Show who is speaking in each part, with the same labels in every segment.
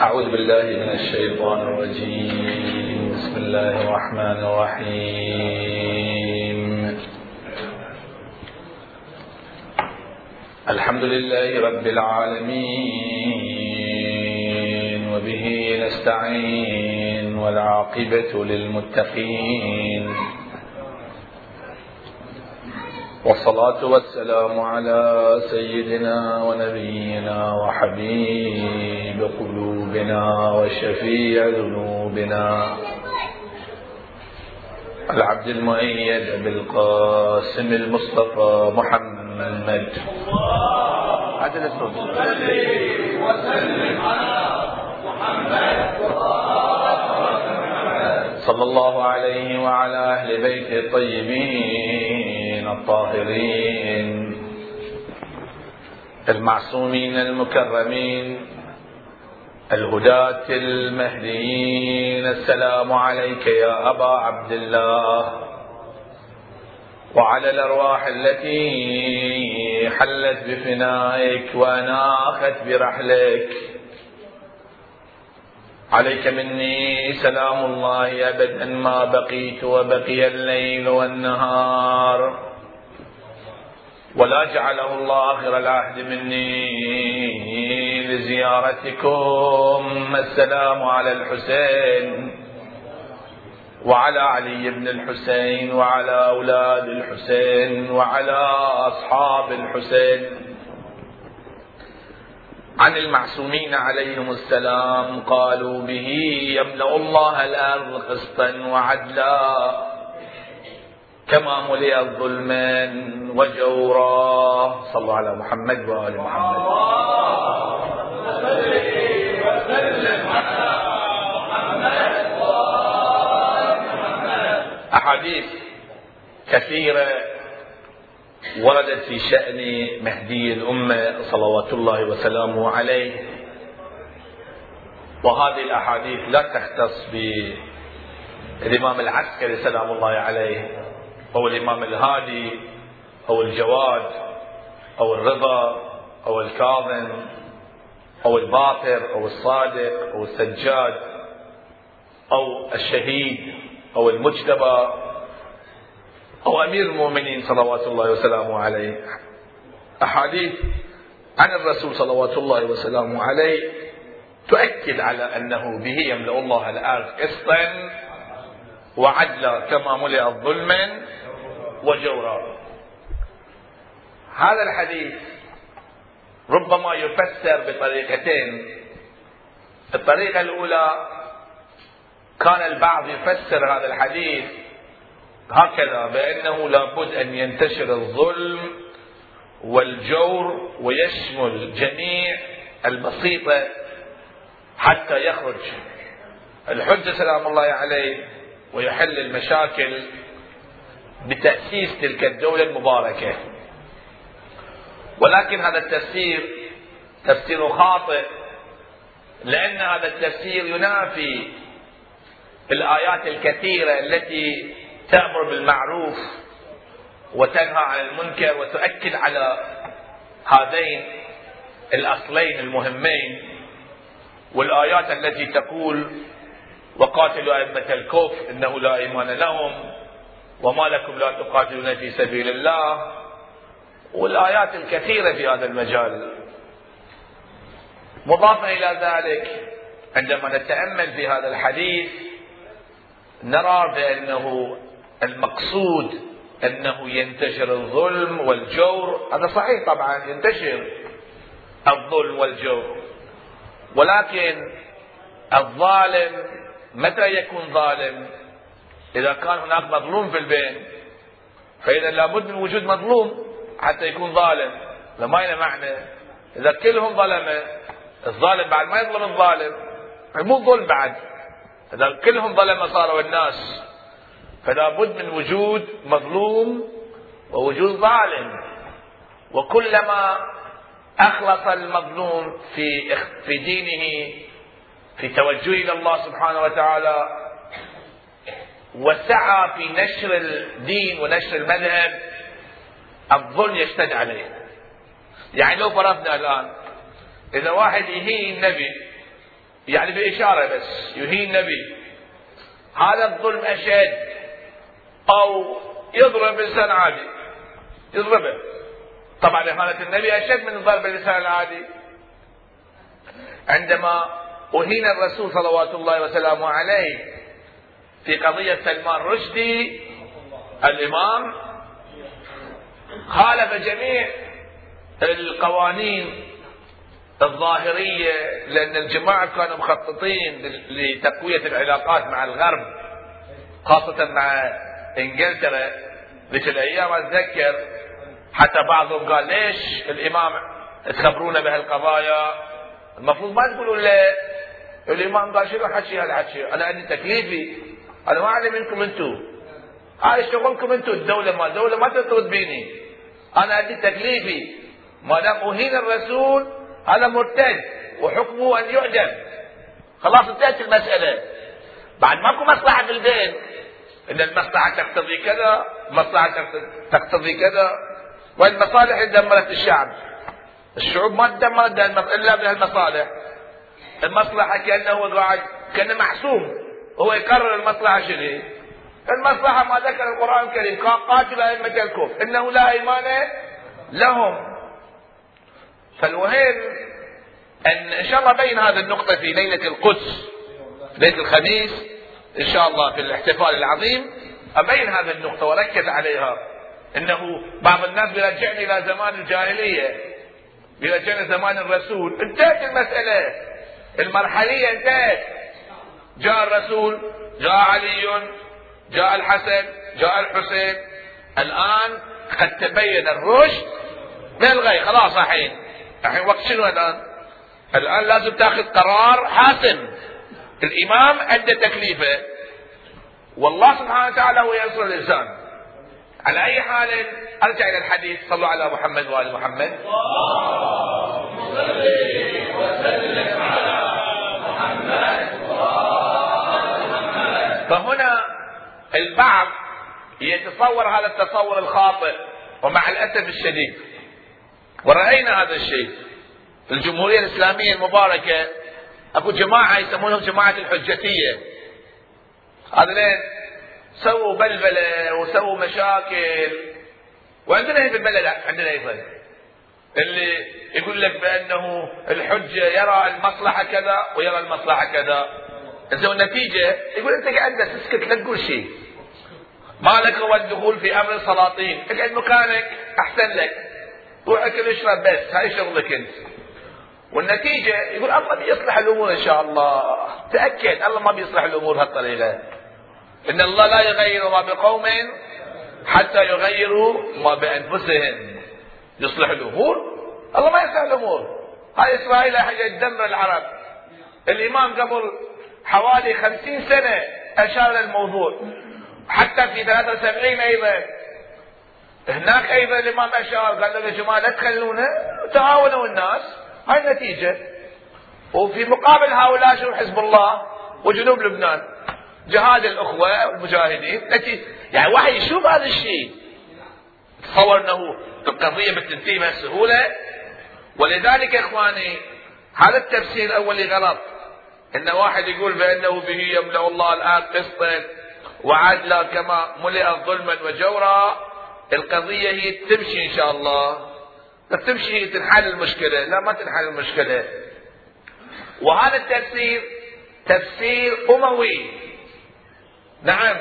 Speaker 1: أعوذ بالله من الشيطان الرجيم. بسم الله الرحمن الرحيم. الحمد لله رب العالمين. وبه نستعين. والعاقبة للمتقين. والصلاة والسلام على سيدنا ونبينا وحبيب قلوبنا وشفيع ذنوبنا. العبد المؤيد بالقاسم المصطفى محمد. عدل الصوت وسلم على محمد. صلى الله عليه وعلى أهل بيته الطيبين الطاهرين المعصومين المكرمين الهداة المهديين السلام عليك يا أبا عبد الله وعلى الأرواح التي حلت بفنائك وأناخت برحلك عليك مني سلام الله ابدا ما بقيت وبقي الليل والنهار. ولا جعله الله آخر العهد مني لزيارتكم. السلام على الحسين وعلى علي بن الحسين وعلى أولاد الحسين وعلى أصحاب الحسين. عن المعصومين عليهم السلام قالوا به يملأ الله الأرض قسطا وعدلا كما ملئت ظلما وجورا. صلوا على محمد وآل محمد. أحاديث كثيرة وردت في شأن مهدي الأمة صلوات الله وسلامه عليه. وهذه الأحاديث لا تختص بالإمام العسكري سلام الله عليه أو الإمام الهادي أو الجواد أو الرضا أو الكاظم أو الباقر أو الصادق أو السجاد أو الشهيد أو المجتبى. أو أمير المؤمنين صلوات الله وسلامه عليه. أحاديث عن الرسول صلوات الله وسلامه عليه تؤكد على أنه به يملأ الله الأرض قسطا وعدلا كما ملئت ظلما وجورا. هذا الحديث ربما يفسر بطريقتين. الطريقة الأولى كان البعض يفسر هذا الحديث هكذا بأنه لابد أن ينتشر الظلم والجور ويشمل جميع البسيطة حتى يخرج الحجة سلام الله عليه ويحل المشاكل بتأسيس تلك الدولة المباركة. ولكن هذا التفسير تفسير خاطئ لأن هذا التفسير ينافي الآيات الكثيرة التي تأمر بالمعروف وتنهى عن المنكر وتؤكد على هذين الأصلين المهمين والآيات التي تقول وقاتلوا أئمة الكفر إنه لا إيمان لهم وما لكم لا تقاتلون في سبيل الله والآيات الكثيرة في هذا المجال. مضافا إلى ذلك عندما نتأمل في هذا الحديث نرى بأنه المقصود أنه ينتشر الظلم والجور هذا صحيح طبعا ينتشر الظلم والجور. ولكن الظالم متى يكون ظالم؟ إذا كان هناك مظلوم في البين فإذا لابد من وجود مظلوم حتى يكون ظالم. لما له معنى. إذا كلهم ظلمة الظالم بعد ما يظلم الظالم مو ظلم بعد. إذا كلهم ظلمة صاروا الناس. فلا بد من وجود مظلوم ووجود ظالم. وكلما أخلص المظلوم في في دينه في توجهه إلى الله سبحانه وتعالى وسعى في نشر الدين ونشر المذهب الظلم يشتد عليه. يعني لو فرضنا الآن إذا واحد يهين النبي يعني بإشارة بس يهين النبي هذا الظلم أشد. أو يضرب إنسان عادي. يضربه. طبعا إهانة النبي أشد من ضرب الإنسان العادي. عندما أهين الرسول صلوات الله وسلامه عليه في قضية سلمان رشدي الإمام خالف جميع القوانين الظاهرية لأن الجماعة كانوا مخططين لتقوية العلاقات مع الغرب خاصة مع إنجلترا ذيك الأيام أتذكر حتى بعضهم قال ليش الإمام تخبرونا بهالقضايا؟ المفروض ما تقولوا لا. الإمام قال شنو حكي؟ هالحكي أنا عندي تكليفي. أنا ما أعلم منكم أنتم هاي شغلكم أنتم الدولة ما الدولة ما تطرد بيني. أنا عندي تكليفي. ما دام أهين الرسول هذا مرتد. وحكمه أن يعدم خلاص انتهت المسألة. بعد ماكو مصلحة في البين إن المصلحة تقتضي كذا المصلحة تقتضي كذا. والمصالح اللي دمرت الشعب. الشعوب ما تدمرت إلا بهالمصالح. المصلحة كأنه قاعد كأنه محسوم هو يقرر المصلحة شنو المصلحة ما ذكر القرآن الكريم. قاتل أئمة الكفر. إنه لا أيمان لهم. فالمهم أن إن شاء الله بين هذه النقطة في ليلة القدس ليلة الخميس. إن شاء الله في الاحتفال العظيم. أبين هذه النقطة وأركز عليها أنه بعض الناس بيرجعني إلى زمان الجاهلية بيرجعنا زمان الرسول. انتهت المسألة. المرحلية انتهت. جاء الرسول جاء علي جاء الحسن جاء الحسين. الآن قد تبين الرشد من الغي. خلاص الحين. الحين وقت شنو الآن؟ الآن لازم تاخذ قرار حاسم. الإمام عنده تكليفه. والله سبحانه وتعالى هو ينصر الإنسان. على أي حال أرجع إلى الحديث. صلوا على محمد وآل محمد. وسلم على محمد فهنا البعض يتصور هذا التصور الخاطئ ومع الأسف الشديد. ورأينا هذا الشيء. في الجمهورية الإسلامية المباركة أكو جماعة يسمونهم جماعة الحجتية. هذولين سووا بلبلة وسووا مشاكل. وعندنا في البلد عندنا أيضا اللي يقول لك بأنه الحجة يرى المصلحة كذا ويرى المصلحة كذا. زين النتيجة يقول أنت قاعد تسكت لا تقول شيء. ما لك هو الدخول في أمر السلاطين. اقعد مكانك أحسن لك. روح اكل اشرب بس هاي شغلك أنت. والنتيجة يقول الله بيصلح الأمور إن شاء الله. تأكد الله ما بيصلح الأمور بهالطريقة إن الله لا يغير ما بقوم حتى يغيروا ما بأنفسهم. يصلح الأمور؟ الله ما يصلح الأمور. هاي إسرائيل حاجة تدمر العرب. الإمام قبل حوالي خمسين سنة أشار للموضوع. حتى في 73 أيضا. هناك أيضا الإمام أشار قال لهم يا جماعة لا تخلونا تعاونوا الناس. هاي النتيجة. وفي مقابل هؤلاء شنو حزب الله وجنوب لبنان. جهاد الأخوة والمجاهدين. التي يعني واحد يشوف هذا الشيء. تصور إنه القضية بتنتهي بهالسهوله ولذلك يا إخواني هذا التفسير الاولي غلط. إن واحد يقول بأنه به يملأ الله الآن قسطا وعدلا كما ملئ ظلما وجورا. القضية هي تمشي إن شاء الله. تمشي تنحل المشكلة. لا ما تنحل المشكلة. وهذا التفسير تفسير أموي. نعم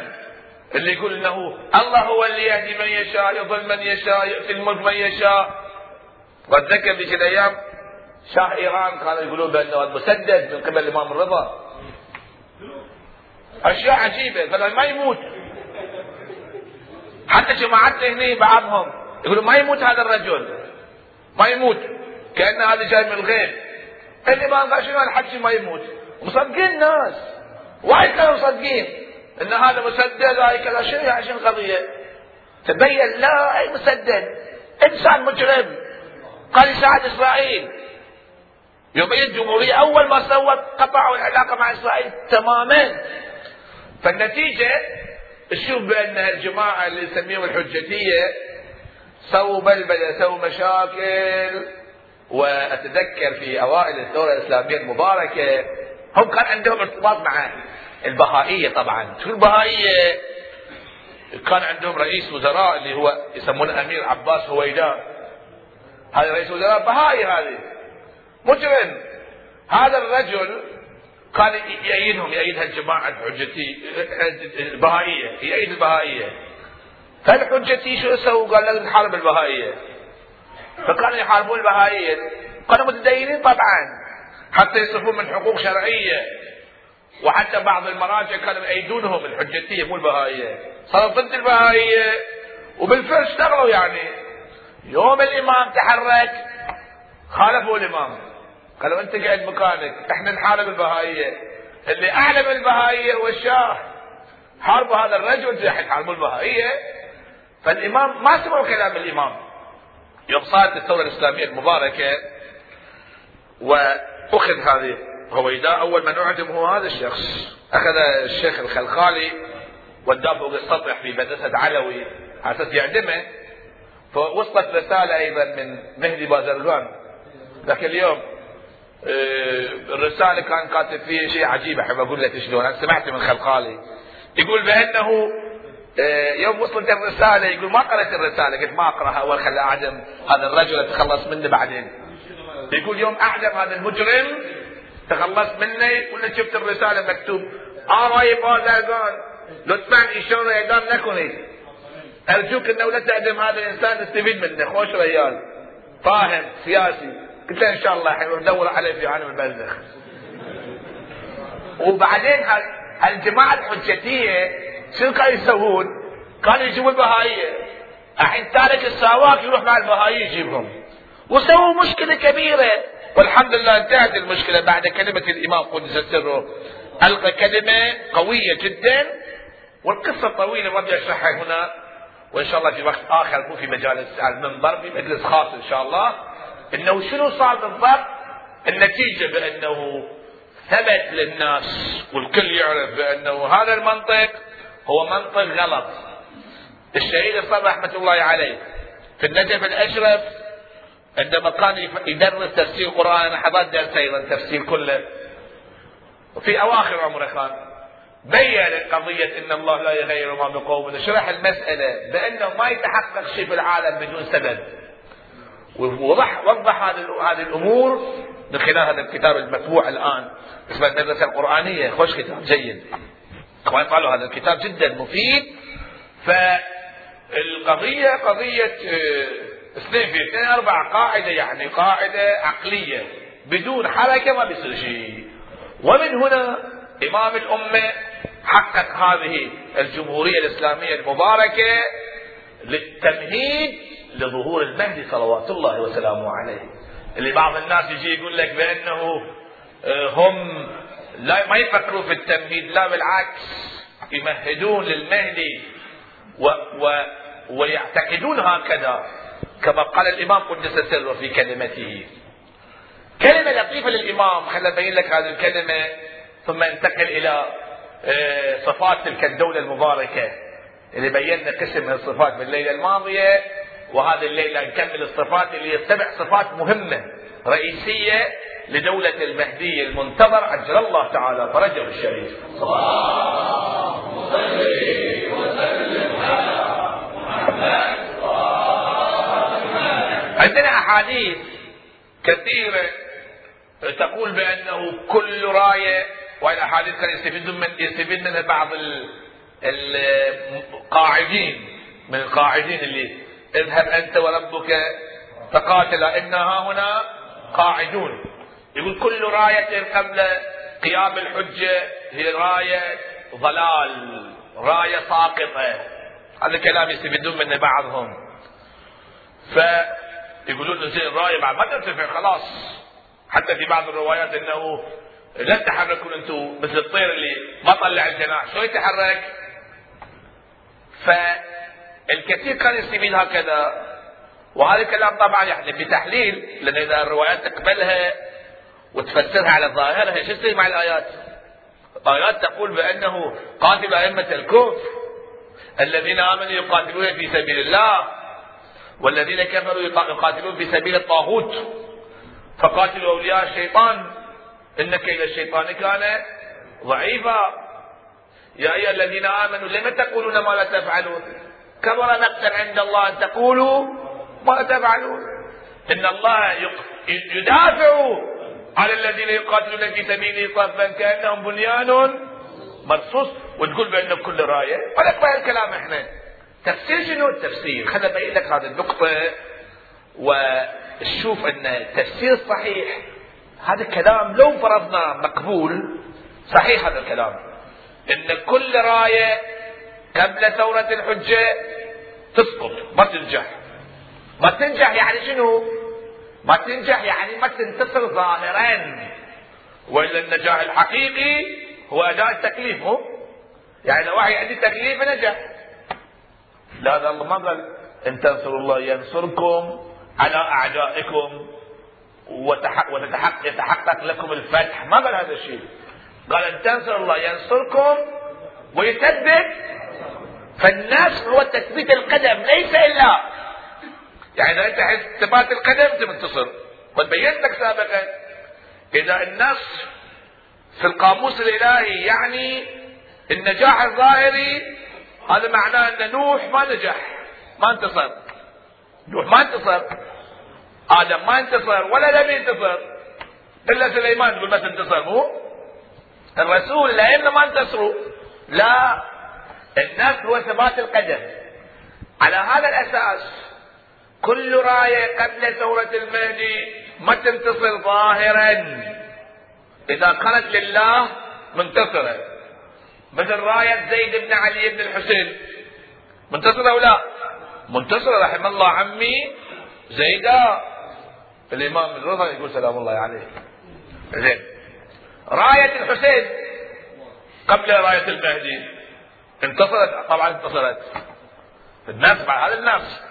Speaker 1: اللي يقول إنه الله هو اللي يهدي من يشاء يضل من يشاء يؤتي الملك من يشاء. واتذكر ذيك الأيام شاه إيران كانوا يقولون بأنه المسدد من قبل الإمام الرضا. أشياء عجيبة. قال ما يموت. حتى جماعتنا هنا بعضهم يقولوا ما يموت هذا الرجل. ما يموت. كأن هذا جاي من الغيب الإمام قال شنو الحكي ما يموت. مصدقين الناس وايد كانوا مصدقين. إن هذا مسدد هاي كذا شنو يعني شنو القضية؟ تبين لا أي مسدد. إنسان مجرم. قال يساعد إسرائيل. يومين الجمهوريه أول ما سوت قطعوا العلاقة مع إسرائيل تماما. فالنتيجة تشوف بأن الجماعة اللي يسميهم الحجتية سووا بلبله سووا مشاكل وأتذكر في أوائل الثوره الإسلامية المباركة هم كان عندهم ارتباط مع البهائية طبعا. شو البهائية؟ كان عندهم رئيس وزراء اللي هو يسمونه أمير عباس هويدان هذا رئيس وزراء بهائي هذه. مجرم. هذا الرجل كان يأيدهم يأيد هالجماعة البهائية يأيد البهائية. فالحجتي شو سووا؟ قال لازم نحارب البهائية فكانوا يحاربون البهائية كانوا متدينين طبعا. حتى يصرفون من حقوق شرعية وحتى بعض المراجع كانوا يأيدونهم الحجتية مو البهائية صاروا ضد البهائية وبالفعل اشتغلوا يعني يوم الإمام تحرك خالفوا الإمام. قالوا أنت قاعد مكانك إحنا نحارب البهائية اللي أعلى من البهائية هو الشاه. حاربوا هذا الرجل زي يحاربوا البهائية فالإمام ما سمعوا كلام الإمام. يوم صارت الثورة الإسلامية المباركة وأخذ هذه هويدا. أول من أعدم هو هذا الشخص. أخذ الشيخ الخلخالي وداه فوق السطح في مدرسة علوي على أساس يعدمه. فوصلت رسالة أيضا من مهدي بازرقان ذاك اليوم آه، الرسالة كان كاتب فيها شيء عجيب أحب أقول لك شلون. أنا سمعت من خلخالي. يقول بأنه آه، يوم وصلت الرسالة يقول ما قرأت الرسالة. قلت ما أقرأها. أول خلي أعدم هذا الرجل أتخلص منه بعدين. يقول يوم أعدم هذا المجرم تخلصت منه ولا شفت الرسالة مكتوب. آراي بازرقان لطفا إشارة إعدام نكوني أرجوك أنه لا تعدم هذا الإنسان نستفيد منه. خوش ريال. فاهم سياسي. قلت له إن شاء الله حلو ندور عليه في عالم البرزخ وبعدين الجماعة الحجتية شنو كانوا يسوون؟ كانوا يجيبوا البهائية الحين تارك السواق يروح مع البهائية يجيبهم. وسووا مشكلة كبيرة. والحمد لله انتهت المشكلة بعد كلمة الإمام قدس سره ألقى كلمة قوية جدا. والقصة طويلة ما بدي أشرحها هنا. وإن شاء الله في وقت آخر يكون في مجال المنبر في مجلس خاص إن شاء الله. إنه شنو صار بالضبط؟ النتيجة بأنه ثبت للناس والكل يعرف بأنه هذا المنطق هو منطق غلط. الشهيد الصبر رحمة الله عليه. في النجف الأشرف عندما كان يدرس تفسير القرآن أنا حضرت درس أيضا تفسير كله. وفي أواخر عمره كان بين قضية أن الله لا يغير ما بقوم. شرح المسألة بأنه ما يتحقق شيء في العالم بدون سبب. ووضح وضح هذه الأمور من خلال هذا الكتاب المطبوع الآن. اسمه المدرسة القرآنية خوش كتاب جيد. اخوان قالوا هذا الكتاب جدا مفيد. فالقضية قضية آه، اثنين أربعة قاعدة يعني قاعدة عقلية بدون حركة ما بيصير شيء. ومن هنا إمام الأمة حقق هذه الجمهورية الإسلامية المباركة للتمهيد لظهور المهدي صلوات الله وسلامه عليه. اللي بعض الناس يجي يقول لك بأنه آه، هم لا ما يفكروا في التمهيد لا بالعكس. يمهدون للمهدي و و ويعتقدون هكذا كما قال الإمام قدس سره في كلمته. كلمة لطيفة للإمام خلينا أبين لك هذه الكلمة ثم انتقل إلى آه، صفات تلك الدولة المباركة. اللي بينا قسم من الصفات بالليلة الماضية وهذه الليلة نكمل الصفات اللي هي سبع صفات مهمة رئيسية لدولة المهدي المنتظر عجل الله تعالى. فرجه الشريف عندنا أحاديث كثيرة تقول بأنه كل راية وهي الأحاديث كان يستفيد من يستفيد منها بعض القاعدين من القاعدين اللي اذهب أنت وربك فقاتلا إنها هنا قاعدون. يقول كل راية قبل قيام الحجة هي راية ضلال راية ساقطة. هذا الكلام يستفيدون منه بعضهم. ف يقولون له زين الراية بعد ما ترتفع خلاص. حتى في بعض الروايات إنه لا تتحركون أنتم مثل الطير اللي ما طلع الجناح. شو يتحرك؟ فالكثير كان يستفيد هكذا. وهذا الكلام طبعا يعني بتحليل لأن إذا الروايات تقبلها وتفسرها على ظاهرها شو يصير مع الآيات؟ الآيات تقول بأنه قاتل أئمة الكفر الذين آمنوا يقاتلون في سبيل الله والذين كفروا يقاتلون في سبيل الطاغوت فقاتلوا أولياء الشيطان. إن كيد الشيطان كان ضعيفا. يا أيها الذين آمنوا لم تقولون ما لا تفعلون؟ كبر مقتا عند الله أن تقولوا ما لا تفعلون. إن الله يدافع على الذين يقاتلون في سبيله صفا كأنهم بنيان مرصوص. وتقول بأن كل راية. ولك الكلام إحنا. تفسير شنو التفسير؟ خلنا أبين لك هذه النقطة. وشوف أن التفسير الصحيح هذا الكلام لو فرضنا مقبول صحيح هذا الكلام. إن كل راية قبل ثورة الحجة تسقط ما تنجح. ما تنجح يعني شنو؟ ما تنجح يعني ما تنتصر ظاهرا. وإلا النجاح الحقيقي هو أداء التكليف هو؟ يعني لو واحد عنده تكليف نجح. لا الله ما قال إن تنصروا الله ينصركم على أعدائكم ويتحقق لكم الفتح. ما قال هذا الشيء. قال إن تنصر الله ينصركم ويثبت. فالنصر هو تثبيت القدم ليس إلا يعني اذا أنت حس ثبات القدم تنتصر. قد بينت لك سابقا. إذا النصر في القاموس الإلهي يعني النجاح الظاهري هذا معناه أن نوح ما نجح ما انتصر. نوح ما انتصر. آدم ما انتصر ولا لم ينتصر. إلا سليمان يقول ما تنتصر مو؟ الرسول الائمه ما انتصروا. لا النصر هو ثبات القدم. على هذا الأساس كل رايه قبل ثوره المهدي ما تنتصر ظاهرا. إذا كانت لله منتصره مثل رايه زيد بن علي بن الحسين. منتصره أو لا؟ منتصره رحم الله عمي زيدا الإمام الرضا يقول سلام الله عليه. زين. راية الحسين قبل راية المهدي. انتصرت. طبعا انتصرت. الناس بعد هذا الناس.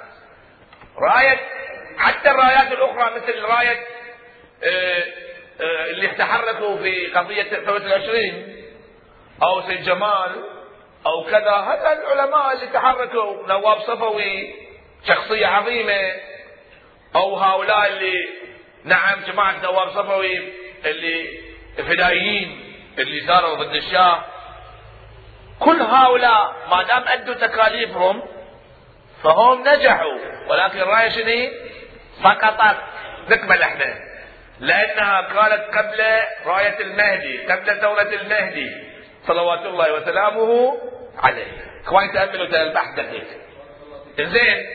Speaker 1: راية حتى الرايات الأخرى مثل راية آه، آه، اللي تحركوا في قضية ثورة العشرين أو سيد جمال أو كذا هذا العلماء اللي تحركوا نواب صفوي شخصية عظيمة أو هؤلاء اللي نعم جماعة نواب صفوي اللي الفدائيين اللي صاروا ضد الشاه. كل هؤلاء ما دام أدوا تكاليفهم فهم نجحوا. ولكن الرايه شنو؟ سقطت. نكمل إحنا. لأنها كانت قبل راية المهدي قبل ثوره المهدي. صلوات الله وسلامه عليه. اخواني تأملوا البحث دقيق. زين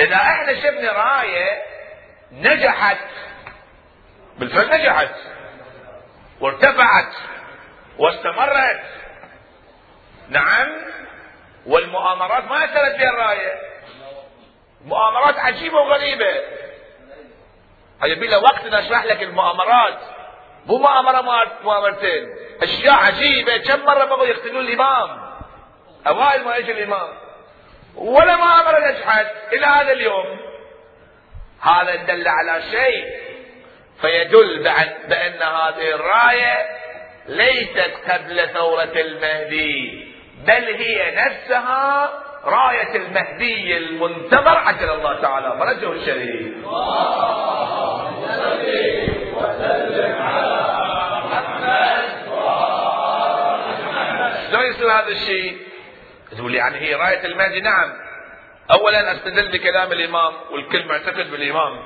Speaker 1: إذا إحنا شفنا راية نجحت بالفعل نجحت. وارتفعت. واستمرت. نعم. والمؤامرات ما أثرت فيها الراية. مؤامرات عجيبة وغريبة. هيبي له وقت نشرح لك المؤامرات. مو مؤامرة مؤامرتين. أشياء عجيبة. كم مرة بغوا يقتلون الإمام؟ أوائل ما يجي الإمام. ولا مؤامرة نجحت إلى هذا اليوم. هذا دل على شيء. فيدل بأن هذه الراية ليست قبل ثورة المهدي. بل هي نفسها راية المهدي المنتظر عجل الله تعالى. فرجه الشريف. شلون يصير هذا الشيء؟ تقول يعني هي راية المهدي. نعم. اولا أستدل بكلام الإمام والكل معتقد بالإمام.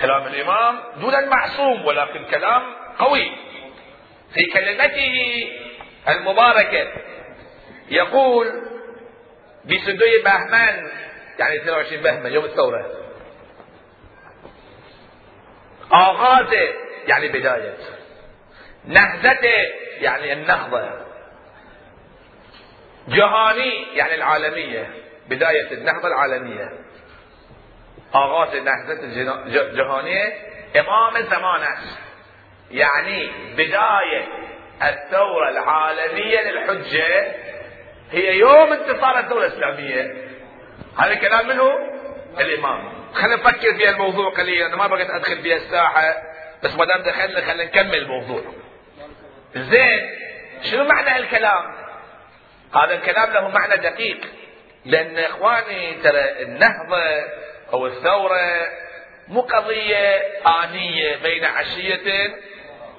Speaker 1: كلام الإمام دون المعصوم ولكن كلام قوي. في كلمته المباركة. يقول بسدوي بهمان يعني 22 بهمن يوم الثورة. آغازة يعني بداية. نهزته يعني النهضة. جهاني يعني العالمية بداية النهضة العالمية. آغاز نهضة الجهانية إمام الزمان يعني بداية. الثورة العالمية للحجة هي يوم انتصار الدولة الإسلامية. هذا الكلام منه؟ الإمام. خلينا نفكر في الموضوع قليلا. أنا ما بغيت أدخل في الساحة بس ما دام دخلنا خلينا نكمل الموضوع. زين شنو معنى الكلام هذا الكلام له معنى دقيق. لأن إخواني ترى النهضة أو الثورة مو قضية آنية بين عشية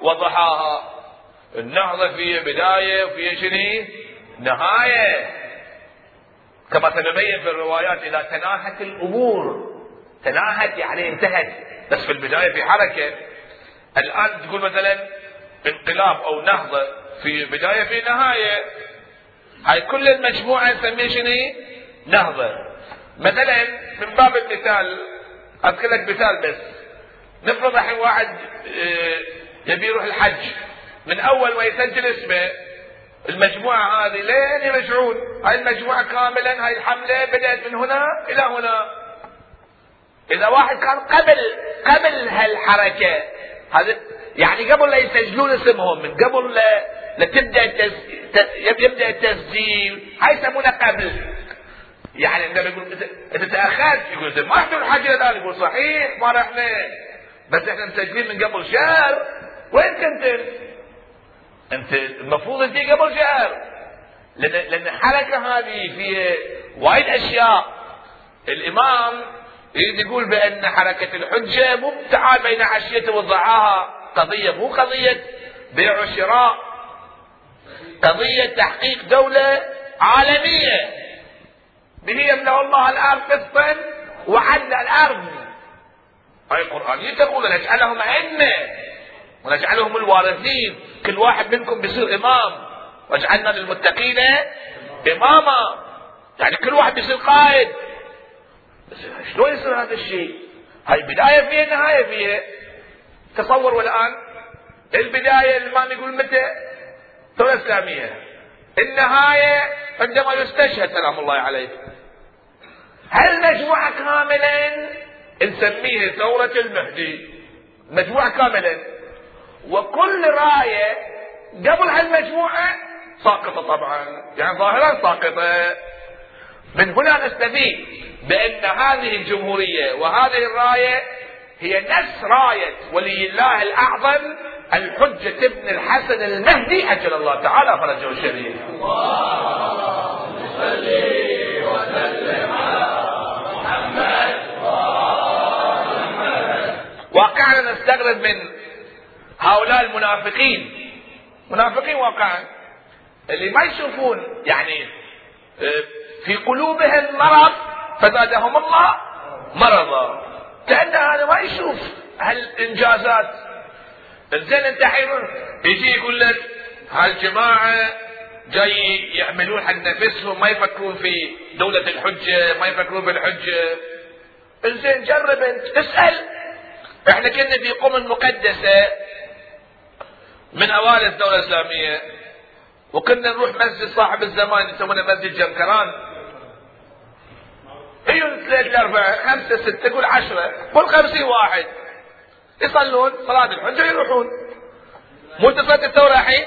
Speaker 1: وضحاها. النهضه فيها بداية وفيها شنو؟ نهاية. كما سنبين في الروايات إذا تناهت الأمور تناهت يعني انتهت بس في البداية في حركة. الآن تقول مثلا انقلاب أو نهضة في بداية في نهاية. هاي كل المجموعة نسميه شنو؟ نهضة. مثلا من باب المثال أذكر لك مثال بس. نفرض الحين واحد آه، يبي يروح الحج. من أول ما يسجل اسمه المجموعة هذه لين يرجعون. هاي المجموعة كاملا هاي الحمله بدأت من هنا إلى هنا. إذا واحد كان قبل قبل هالحركة هذا يعني قبل لا يسجلون اسمهم من قبل لا, لا تبدأ يبدأ التسجيل. هاي يسمونه قبل. يعني عندما يقول انت تأخرت يقول ما رحتوا الحج الان يقول صحيح ما رحنا. بس إحنا مسجلين من قبل. شهر وين كنت أنت المفروض أنت قبل شهر. لأن لأن الحركة هذه فيها وايد أشياء. الإمام يريد يقول بأن حركة الحجة مو تعال بين عشية وضعاها. قضية مو قضية بيع وشراء. قضية تحقيق دولة عالمية. به يملا الله الأرض قسطا؟ وعدل الأرض. أي قرآن تقول نجعلهم ائمه ونجعلهم الوارثين. كل واحد منكم بيصير إمام. واجعلنا للمتقين إماما. يعني كل واحد بيصير قائد. بس شلون يصير هذا الشيء؟ هاي بداية فيها نهاية فيها. تصور والآن البداية الامام يقول متى؟ الثوره الاسلاميه النهاية عندما يستشهد سلام الله عليه. هالمجموعة كاملا نسميها ثورة المهدي؟ مجموعة كاملا. وكل راية قبل هالمجموعة ساقطة طبعا. يعني ظاهرا ساقطة. من هنا نستفيد بأن هذه الجمهورية وهذه الراية هي نفس راية ولي الله الأعظم الحجة ابن الحسن المهدي أجل الله تعالى فرجه الشريف. الله وسلم واقعنا نستغرب من هؤلاء المنافقين. منافقين واقعا اللي ما يشوفون يعني آه، في قلوبهم مرض فزادهم الله مرضا. كأن هذا ما يشوف هالإنجازات زين أنت حين يجي يقول لك هالجماعة جاي يعملون حق نفسهم ما يفكرون في دولة الحجة ما يفكرون بالحجة. زين جرب أنت اسأل. إحنا كنا في قم مقدسة من أوائل الدولة الإسلامية. وكنا نروح مسجد صاحب الزمان يسمونه مسجد جنكران. يجون ثلاثة أربعة خمسة ستة قول عشرة قول خمسين واحد. يصلون صلاة الحجة يروحون مو تصلي الثورة الحين؟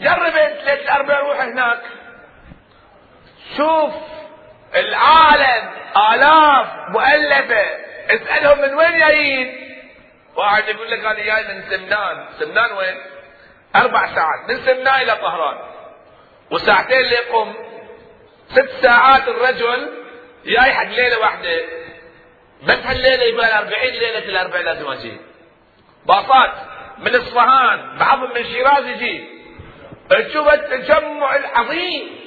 Speaker 1: جرب ثلاثة أربعة روح هناك. شوف العالم آلاف مؤلفة. اسألهم من وين جايين؟ واحد يقول لك أنا جاي من سمنان. سمنان وين؟ أربع ساعات. من سمنان إلى طهران. وساعتين ليقوم. ست ساعات الرجل جاي حق ليلة واحدة. بس هالليلة يبقى 40 ليلة الاربع لازم أجي. باصات من اصفهان بعضهم من شيراز يجي. تشوف التجمع العظيم.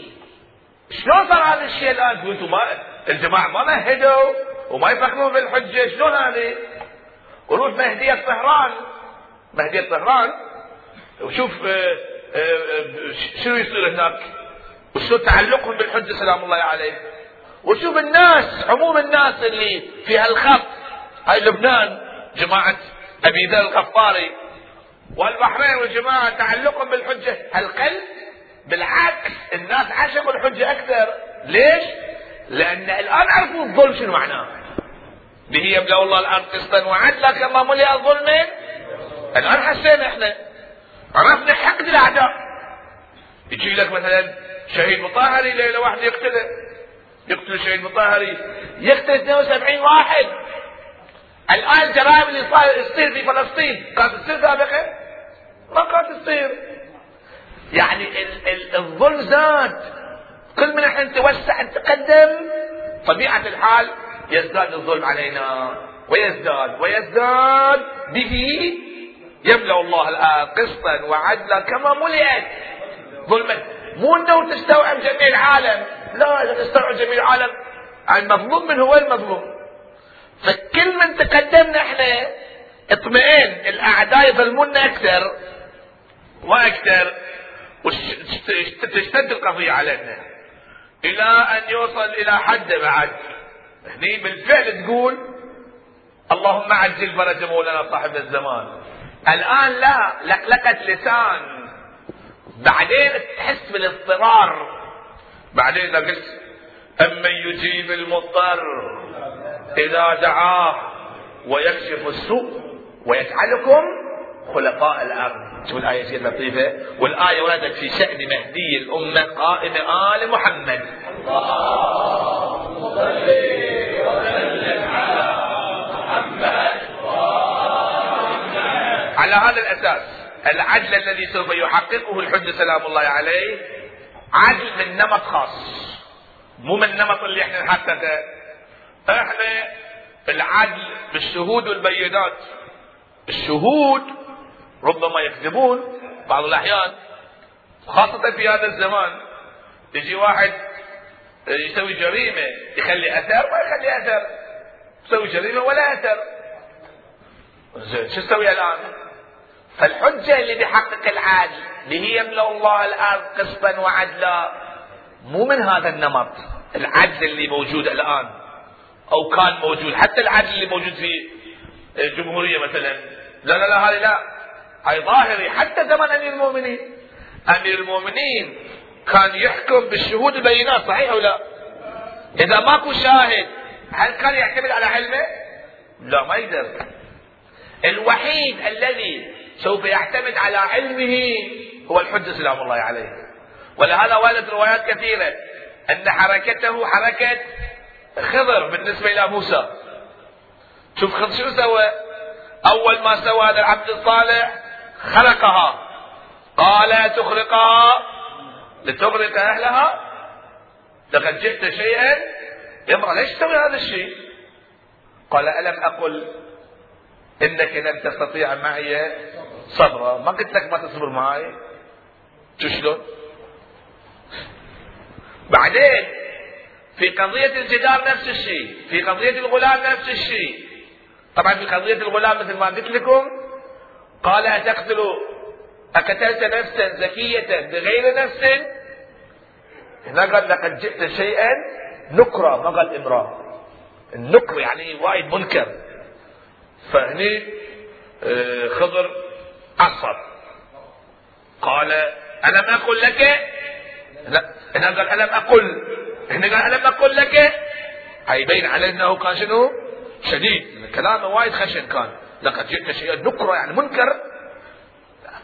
Speaker 1: شلون صار هذا الشيء الآن؟ وأنتم ما الجماعة ما مهدوا وما يفكرون بالحجه شلون هذه؟ وروح مهديه طهران مهديه طهران وشوف آه، آه، شنو يصير هناك. وشلون تعلقهم بالحجه سلام الله عليه. وشوف الناس عموم الناس اللي في هالخط. هاي لبنان جماعة أبي ذر الغفاري. والبحرين وجماعه تعلقهم بالحجة. هالقل بالعكس الناس عشقوا الحجة أكثر. ليش؟ لأن الآن عرفوا الظلم شنو معناه. به يملا الله الأرض قسطا وعدلا كما ملئ ظلما الآن حسينا إحنا عرفنا حقد الأعداء. يجي لك مثلا شهيد مطهري ليلة واحدة يقتله. يقتل شهيد مطهري. يقتل 72 واحد. الآن الجرائم اللي تصير في فلسطين. كانت تصير سابقا؟ ما كانت تصير. يعني الظلم زاد. كل ما نحن نتوسع نتقدم. طبيعة الحال يزداد الظلم علينا ويزداد ويزداد. به يملأ الله الآن قسطا وعدلا كما ملئت ظلما. مو إنه تستوعب جميع العالم. لا إذا تستوعب جميع العالم المظلوم من هو المظلوم؟ فكل من تقدمنا إحنا اطمئن الأعداء يظلمونا أكثر وأكثر. وتشتد القضية علينا إلى أن يوصل إلى حد بعد. هني بالفعل تقول اللهم عجل فرج مولانا صاحب الزمان. الآن لا لقلقت لسان. بعدين تحس بالاضطرار. بعدين إذا قلت أمن يجيب المضطر. إذا دعاه ويكشف السوء ويجعلكم خلفاء الأرض. شوف الآية كثير لطيفة. والآية وردت في شأن مهدي الأمة قائم آل محمد. اللهم صل وسلم على محمد على هذا الأساس. العدل الذي سوف يحققه الحج سلام الله عليه عدل من نمط خاص. مو من النمط اللي إحنا نحققه إحنا العدل بالشهود والبينات الشهود ربما يكذبون بعض الأحيان خاصة في هذا الزمان. يجي واحد يسوي جريمة يخلي أثر ما يخلي أثر. يسوي جريمة ولا أثر. زين شو تسوي الآن؟ فالحجة اللي بيحقق العدل اللي هي يملأ الله الأرض قسطا وعدلا مو من هذا النمط العدل اللي موجود الآن أو كان موجود حتى العدل اللي موجود في الجمهورية مثلا لا لا لا هذه لا هاي ظاهري حتى زمن أمير المؤمنين أمير المؤمنين كان يحكم بالشهود البينات صحيح أو لا؟ إذا ماكو شاهد هل كان يعتمد على علمه؟ لا ما يقدر الوحيد الذي سوف يعتمد على علمه هو الحجة سلام الله عليه. ولهذا وردت روايات كثيرة أن حركته حركة خضر بالنسبة إلى موسى. شوف خضر شو سوى؟ أول ما سوى هذا العبد الصالح خلقها. قال تخرقها لتغرق أهلها. لقد جئت شيئا. يا ليش تسوي هذا الشيء؟ قال ألم أقل إنك لن تستطيع معي صبرا. ما قلت لك ما تصبر معي شلون؟ بعدين في قضية الجدار نفس الشيء في قضية الغلام نفس الشيء. طبعا في قضية الغلام مثل ما قلت لكم قال أتقتل أقتلت نفسا زكية بغير نفس؟ هنا قال لقد جئت شيئا نكرة ما قال إمرأة. النكر يعني وايد منكر. فهني آه، خضر عصر قال ألم أقل لك؟ لا هنا قال ألم أقل. هنا قال ألم أقل لك؟ يبين عليه أنه كان شنو؟ شديد. كلامه وايد خشن كان. لقد جئت شيئا نكرة يعني منكر.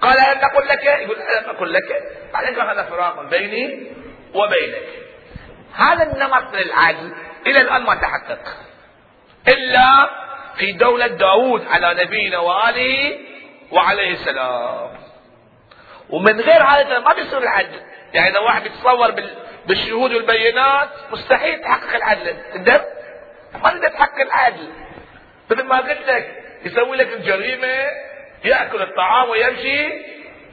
Speaker 1: قال ألم أقل لك؟ يقول ألم أقل لك؟ بعدين قال هذا فراق بيني وبينك. هذا النمط من العدل إلى الآن ما تحقق. إلا في دولة داود على نبينا وآله وعليه السلام. ومن غير هذا ما بيصير العدل. يعني إذا واحد يتصور بالشهود والبينات مستحيل تحقق العدل. تقدر؟ ما تقدر تحقق العدل. مثل ما قلت لك يسوي لك الجريمة يأكل الطعام ويمشي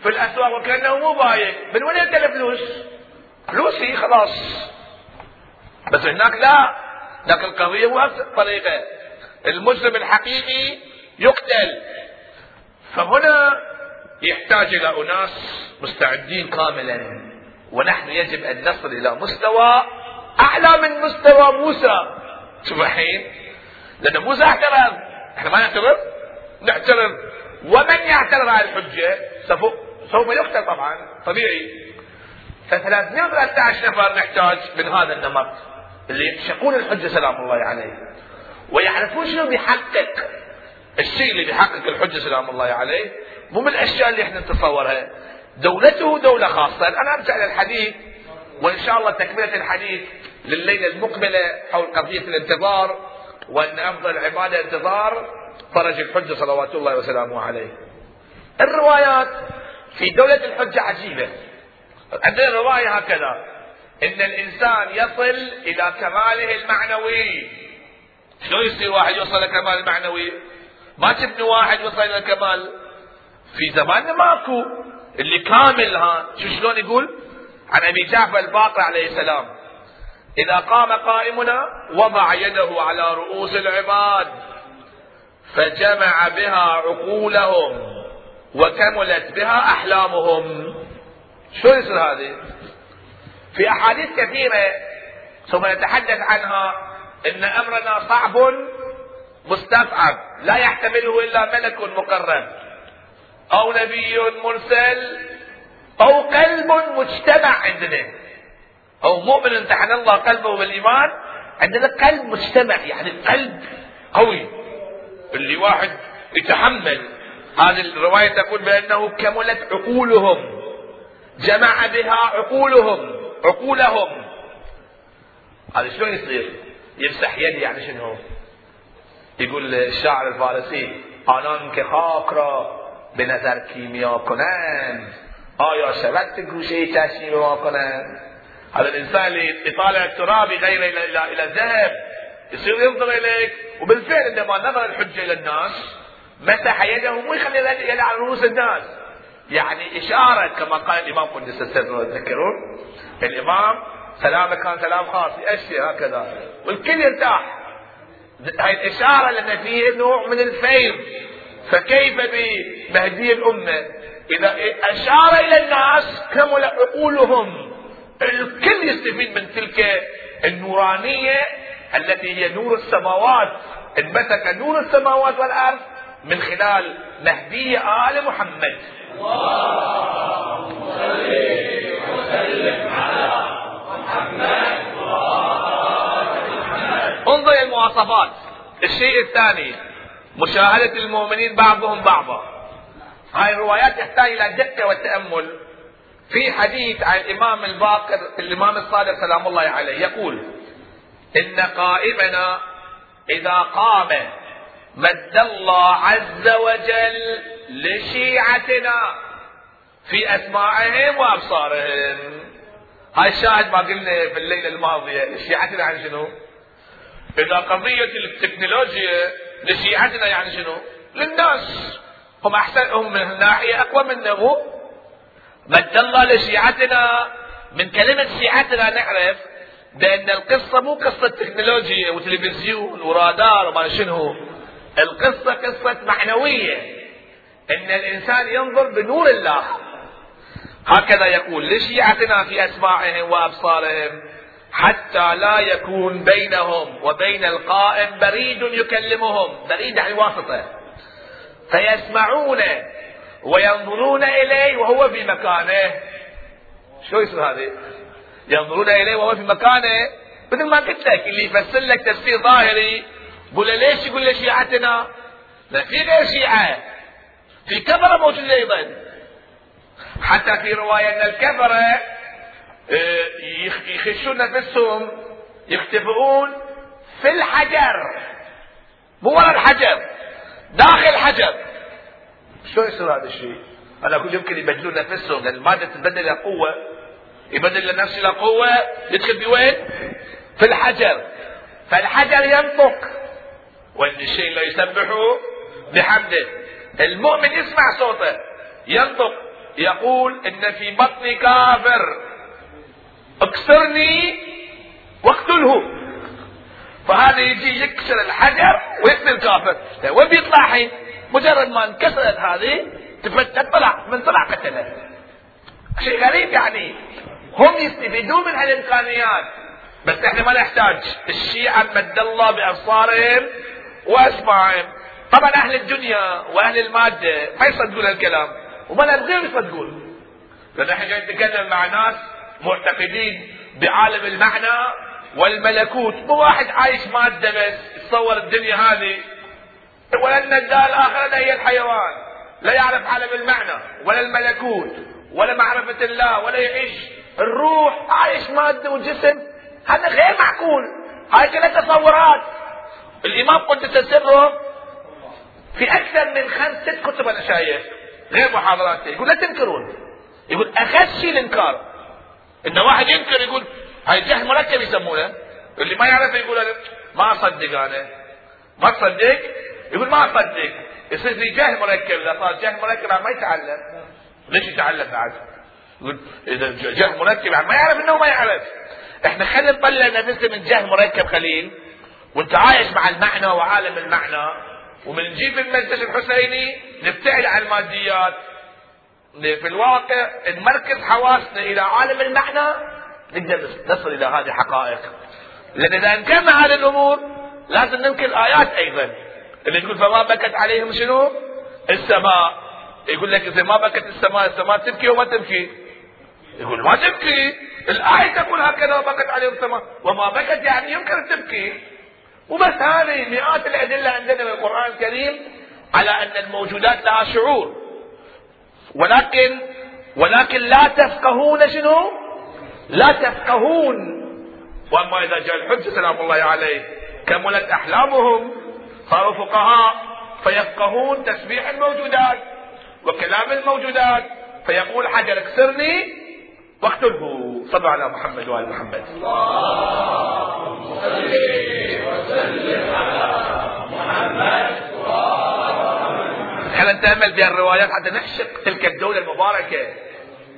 Speaker 1: في الأسواق وكأنه مو بايع. من وين يلقى الفلوس؟ فلوسي خلاص. بس هناك لا. لكن القضية مو الطريقة. المسلم الحقيقي يقتل. فهنا يحتاج إلى أناس مستعدين كاملا. ونحن يجب أن نصل إلى مستوى أعلى من مستوى موسى. شوف الحين لأن موسى اعترض إحنا ما نعترض؟ نعترض. ومن يعترض على الحجة؟ سوف يقتل طبعا طبيعي. ف 313 نفر نحتاج من هذا النمط اللي يعشقون الحجة سلام الله عليه. ويعرفون شنو بيحقق. الشيء اللي بيحقق الحجة سلام الله عليه مو من الأشياء اللي إحنا نتصورها. دولته دولة خاصة. أنا أرجع للحديث وإن شاء الله تكملة الحديث لليلة المقبلة حول قضية الانتظار وأن أفضل العبادة انتظار فرج الحجة صلوات الله وسلامه عليه. الروايات في دولة الحجة عجيبة. عندنا رواية هكذا. إن الإنسان يصل إلى كماله المعنوي. شلون يصير واحد يوصل لكمال المعنوي؟ ما شفنا واحد وصل إلى الكمال في زماننا ماكو اللي كامل ها شو شلون يقول؟ عن أبي جعفر الباقر عليه السلام. إذا قام قائمنا وضع يده على رؤوس العباد فجمع بها عقولهم وكملت بها أحلامهم. شو يصير هذه؟ في أحاديث كثيرة ثم نتحدث عنها إن أمرنا صعب مستفعب لا يحتمله إلا ملك مقرب أو نبي مرسل أو قلب مجتمع عندنا. أو مؤمن امتحن الله قلبه بالإيمان. عندنا قلب مجتمع يعني قلب قوي. اللي واحد يتحمل. هذه الرواية تقول بأنه كملت عقولهم. جمع بها عقولهم عقولهم. هذا شلون يصير؟ يمسح يدي يعني شنو؟ يقول الشاعر الفارسي آنان که خاک را به نظر کیمیا کنند آیا شود گوشه چشمی ما کنند؟ هذا الانسان اللي يطالع التراب غير إلى إلى إلى الذهب يصير ينظر إليك وبالفعل عندما نظر الحجة إلى الناس مسح يده مو يخلي يده على رؤوس الناس. يعني إشارة كما قال الإمام قدس السر تذكرون الإمام سلامه كان سلام خاص يأشر هكذا. والكل يرتاح. هاي الإشارة لأن فيه نوع من الفيض. فكيف بمهدي الأمة؟ إذا أشار إلى الناس كمل عقولهم. الكل يستفيد من تلك النورانية التي هي نور السماوات. انبثق نور السماوات والأرض من خلال مهدي آل محمد. اللهم صل وسلم على محمد انظر المواصفات. الشيء الثاني مشاهدة المؤمنين بعضهم بعضا. هاي الروايات تحتاج إلى دقة والتأمل في حديث عن الإمام الباقر الإمام الصادق سلام الله عليه يقول إن قائمنا إذا قام مد الله عز وجل لشيعتنا في أسماعهم وأبصارهم. هاي الشاهد ما قلنا في الليلة الماضية شيعتنا عن شنو؟ إذا قضية التكنولوجيا لشيعتنا يعني شنو؟ للناس. هم أحسن هم من الناحية أقوى منه مد الله لشيعتنا. من كلمة شيعتنا نعرف بأن القصة مو قصة تكنولوجيا وتلفزيون ورادار وما شنو. القصة قصة معنوية. أن الإنسان ينظر بنور الله. هكذا يقول لشيعتنا في أسماعهم وأبصارهم. حتى لا يكون بينهم وبين القائم بريد يكلمهم بريد يعني واسطة. فيسمعون وينظرون إليه وهو في مكانه. شو يصير هذه؟ ينظرون إليه وهو في مكانه. مثل ما قلت لك اللي يفسر لك تفسير ظاهري يقول ليش يقول شيعتنا لا في غير شيعة. في كفرة موجودة أيضا. حتى في رواية أن الكفرة يخشون نفسهم يختبئون في الحجر. مو ورا الحجر داخل الحجر. شو يصير هذا الشيء؟ أنا أقول يمكن يبدلون نفسهم لأن الماده تتبدل إلى قوه يبدل لنفسه إلى قوه يدخل بوين؟ في الحجر. فالحجر ينطق وإن الشيء لا يسبح بحمده. المؤمن يسمع صوته. ينطق يقول إن في بطني كافر. اكسرني واقتله. فهذا يجي يكسر الحجر ويقتل الكافر. وين بيطلع حين؟ مجرد ما انكسرت هذه تفتت طلع من طلع قتله شيء غريب يعني. هم يستفيدون من هالامكانيات بس إحنا ما نحتاج. الشيعة مد الله بأبصارهم وأسماعهم. طبعا أهل الدنيا وأهل المادة ما يصدقون الكلام. وما الغير يصدقون. لأن إحنا جاي نتكلم مع ناس معتقدين بعالم المعنى والملكوت. مو واحد عايش مادة بس يتصور الدنيا هذه. ولن الدار الآخرة هي الحيوان. لا يعرف عالم المعنى ولا الملكوت ولا معرفة الله ولا يعيش. الروح عايش مادة وجسم. هذا غير معقول. هاي كلها تصورات. الإمام قدس سره في أكثر من خمس ست كتب أنا شايف غير محاضراته. يقول لا تنكرون. يقول أخذ شيء الإنكار. إن واحد ينكر يقول هاي جهل مركب يسمونه. اللي ما يعرف يقول ما أصدق أنا. ما تصدق يقول ما أصدق. يصير في جهل مركب. إذا صار جهل مركب ما يتعلم. ليش يتعلم بعد؟ يقول إذا جهل مركب ما يعرف إنه ما يعرف. إحنا خلينا نطلع نفسنا من جهل مركب خليل وأنت عايش مع المعنى وعالم المعنى ومن نجيب المنتج الحسيني نبتعد عن الماديات. في الواقع نمركز حواسنا إلى عالم المعنى نقدر نصل إلى هذه الحقائق. لأن إذا انكرنا هذه الأمور لازم ننكر الآيات أيضا. اللي تقول فما بكت عليهم شنو؟ السماء. يقول لك إذا ما بكت السماء السماء تبكي وما تبكي. يقول ما تبكي. الآية تقول هكذا بكت عليهم السماء. وما بكت يعني يمكن تبكي. وبس هذه مئات الأدلة عندنا من القرآن الكريم على أن الموجودات لها شعور. ولكن ولكن لا تفقهون شنو؟ لا تفقهون. وأما إذا جاء الحج سلام الله عليه كملت أحلامهم صاروا فقهاء فيفقهون تسبيح الموجودات وكلام الموجودات فيقول حجر اكسرني واقتله. صلوا على محمد وآل محمد. اللهم صل وسلم على محمد إحنا نتامل في الروايات حتى نعشق تلك الدولة المباركة؟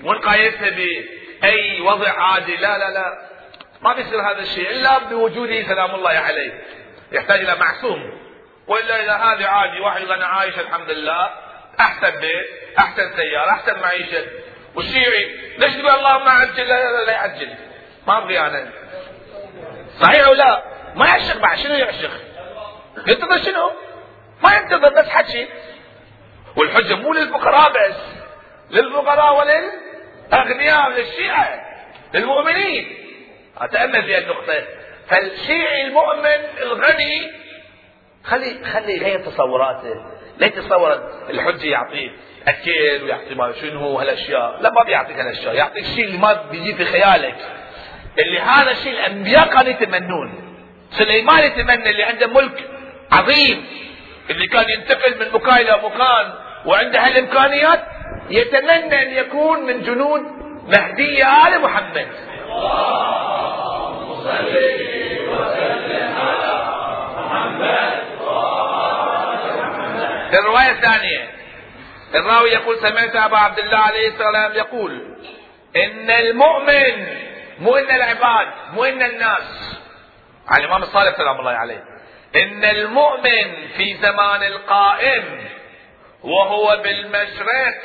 Speaker 1: مو نقايسها بأي وضع عادي؟ لا لا لا. ما بيصير هذا الشيء إلا بوجوده سلام الله عليه. يحتاج إلى معصوم. وإلا إذا هذه عادي واحد يقول أنا عايش الحمد لله أحسن بيت أحسن سيارة أحسن معيشة. والشيعي ليش تقول اللهم عجل؟ لا لا لا يعجل. ما أبغي أنا. صحيح أو لا؟ ما يعشق بعد شنو يعشق؟ ينتظر شنو؟ ما ينتظر بس حكي. والحجة مو للفقراء بس للفقراء وللاغنياء للشيعه للمؤمنين. أتأمل في النقطه فالشيعي المؤمن الغني خلي خلي يغير تصوراته. لا يتصور الحجة يعطيه أكل ويعطي ما شنو هالأشياء؟ لا ما بيعطيك هالأشياء يعطيك الشيء اللي ما بيجي في خيالك. اللي هذا الشيء الأنبياء كانوا يتمنون. سليمان يتمنى اللي عنده ملك عظيم اللي كان ينتقل من مكان إلى مكان. وعنده هالامكانيات يتمنى أن يكون من جنود مهدي آل محمد. اللهم وسلم على محمد الرواية الثانية الراوي يقول سمعت أبا عبد الله عليه السلام يقول إن المؤمن مو إن العباد مو إن الناس. عن الإمام الصالح سلام الله عليه. إن المؤمن في زمان القائم وهو بالمشرق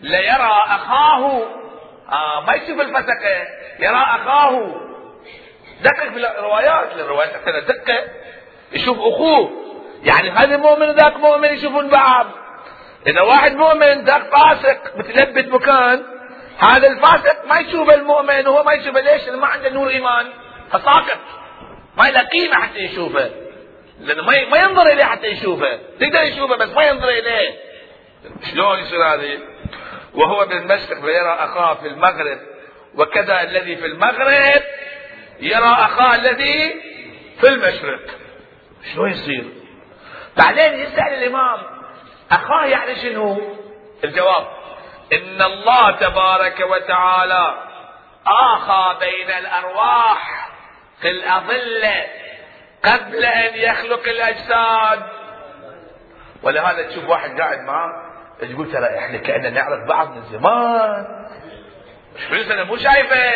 Speaker 1: ليرى أخاه. آه ما يشوف الفسقه يرى أخاه. دقق في الروايات. الروايات تحتاج دقه يشوف أخوه. يعني هذا مؤمن وذاك مؤمن يشوفون بعض. إذا واحد مؤمن ذاك فاسق متلبد مكان هذا الفاسق ما يشوف المؤمن وهو ما يشوفه ليش؟ ما عنده نور إيمان. فساقط. ما له قيمة حتى يشوفه. لأنه ما ما ينظر إليه حتى يشوفه. تقدر يشوفه بس ما ينظر إليه. شلون يصير هذه؟ وهو بالمشرق ويرى أخاه في المغرب. وكذا الذي في المغرب يرى أخاه الذي في المشرق. شلون يصير؟ بعدين يسأل الإمام أخاه يعني شنو؟ الجواب إن الله تبارك وتعالى آخى بين الأرواح في الأظلة. قبل أن يخلق الأجساد. ولهذا تشوف واحد قاعد معه تقول ترى إحنا كأننا نعرف بعض من زمان. 20 سنة مو شايفة.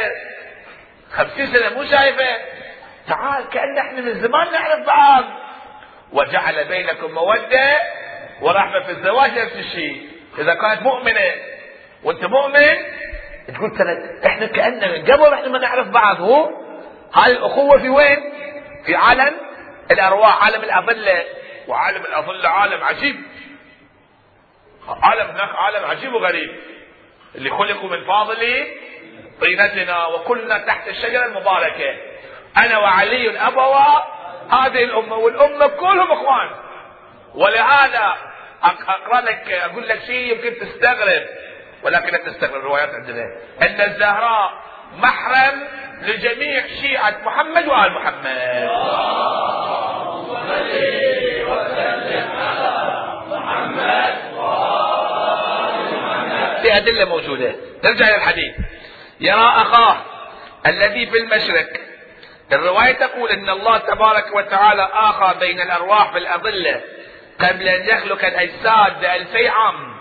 Speaker 1: 50 سنة مو شايفة. تعال كأن إحنا من زمان نعرف بعض. وجعل بينكم مودة ورحمة في الزواج نفس الشيء. إذا كانت مؤمنة وأنت مؤمن تقول ترى إحنا كأننا من قبل إحنا ما نعرف بعض. هو؟ هاي الأخوة في وين؟ في عالم الأرواح عالم الأظلة وعالم الأظلة عالم عجيب. عالم هناك عالم عجيب وغريب. اللي خلقوا من فاضل طينتنا وكلنا تحت الشجرة المباركة. أنا وعلي أبوا هذه الأمة والأمة كلهم إخوان. ولهذا اقرا لك أقول لك شيء يمكن تستغرب ولكن لا تستغرب الروايات عندنا. أن الزهراء محرم لجميع شيعة محمد وآل محمد. في أدلة موجودة. نرجع إلى الحديث. يرى أخاه الذي في المشرق. الرواية تقول إن الله تبارك وتعالى آخى بين الأرواح في الأظلة قبل أن يخلق الأجساد بألفي عام.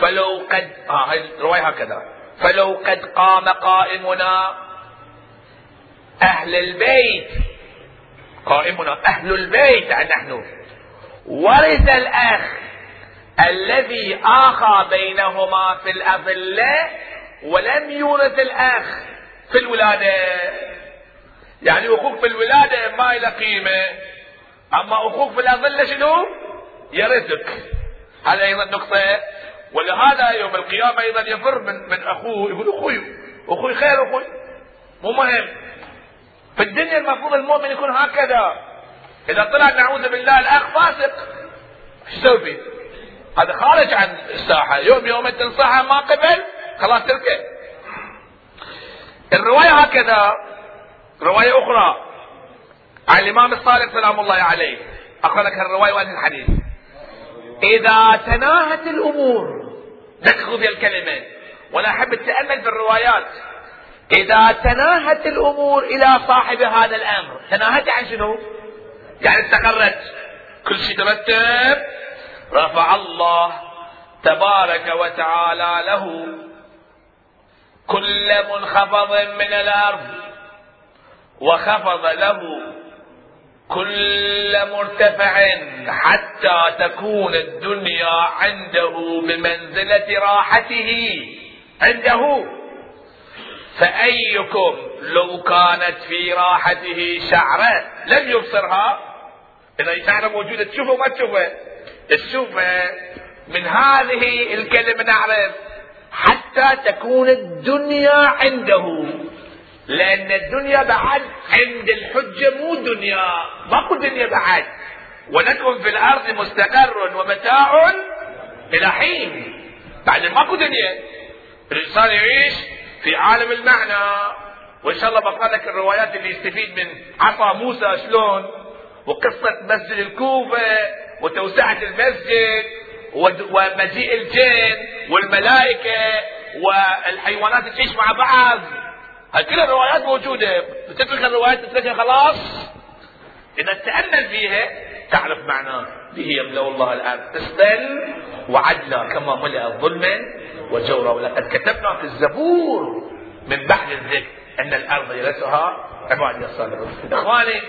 Speaker 1: فلو قد آه الرواية هكذا. فلو قد قام قائمنا أهل البيت. قائمنا أهل البيت نحن. ورث الأخ الذي آخى بينهما في الأظلة ولم يورث الأخ في الولادة. يعني أخوك في الولادة ما له قيمة. أما أخوك في الأظلة شنو؟ يرثك. هذا أيضا نقطة. ولهذا يوم القيامة أيضا يفر من من أخوه. يقول أخوي أخوي خير أخوي. مو مهم. في الدنيا المفروض المؤمن يكون هكذا. إذا طلع نعوذ بالله الأخ فاسق إيش تسوي هذا خارج عن الساحة. يوم يوم تنصحه ما قبل خلاص تركه الرواية هكذا. رواية أخرى. عن الإمام الصالح سلام الله عليه. أقرأ لك الرواية وهذه الحديث. إذا تناهت الأمور دققوا في الكلمة. وأنا أحب التأمل في الروايات إذا تناهت الأمور إلى صاحب هذا الأمر تناهت عن شنو؟ يعني استقرت. كل شيء ترتب. رفع الله تبارك وتعالى له كل منخفض من الأرض وخفض له كل مرتفع حتى تكون الدنيا عنده بمنزلة راحته. عنده. فأيكم لو كانت في راحته شعرة لم يبصرها؟ إذا شعرة موجودة تشوفه ما تشوفه؟ تشوفه. من هذه الكلمة نعرف حتى تكون الدنيا عنده. لأن الدنيا بعد عند الحجة مو دنيا. ماكو دنيا بعد. ولكم في الأرض مستقر ومتاع إلى حين. بعد ماكو دنيا. الإنسان يعيش في عالم المعنى. وإن شاء الله بقرأ لك الروايات اللي يستفيد من عصا موسى شلون وقصة مسجد الكوفة وتوسعة المسجد ومجيء الجن والملائكة والحيوانات تعيش مع بعض. هاي كل الروايات موجودة. تترك الروايات تتركها خلاص؟ إذا تأمل فيها تعرف معناه به يملأ الله الآن قسطا وعدلا كما ملأ ظلما. وجورا ولقد كتبنا في الزبور من بعد الذكر أن الأرض يرثها عبادي الصالحون. إخواني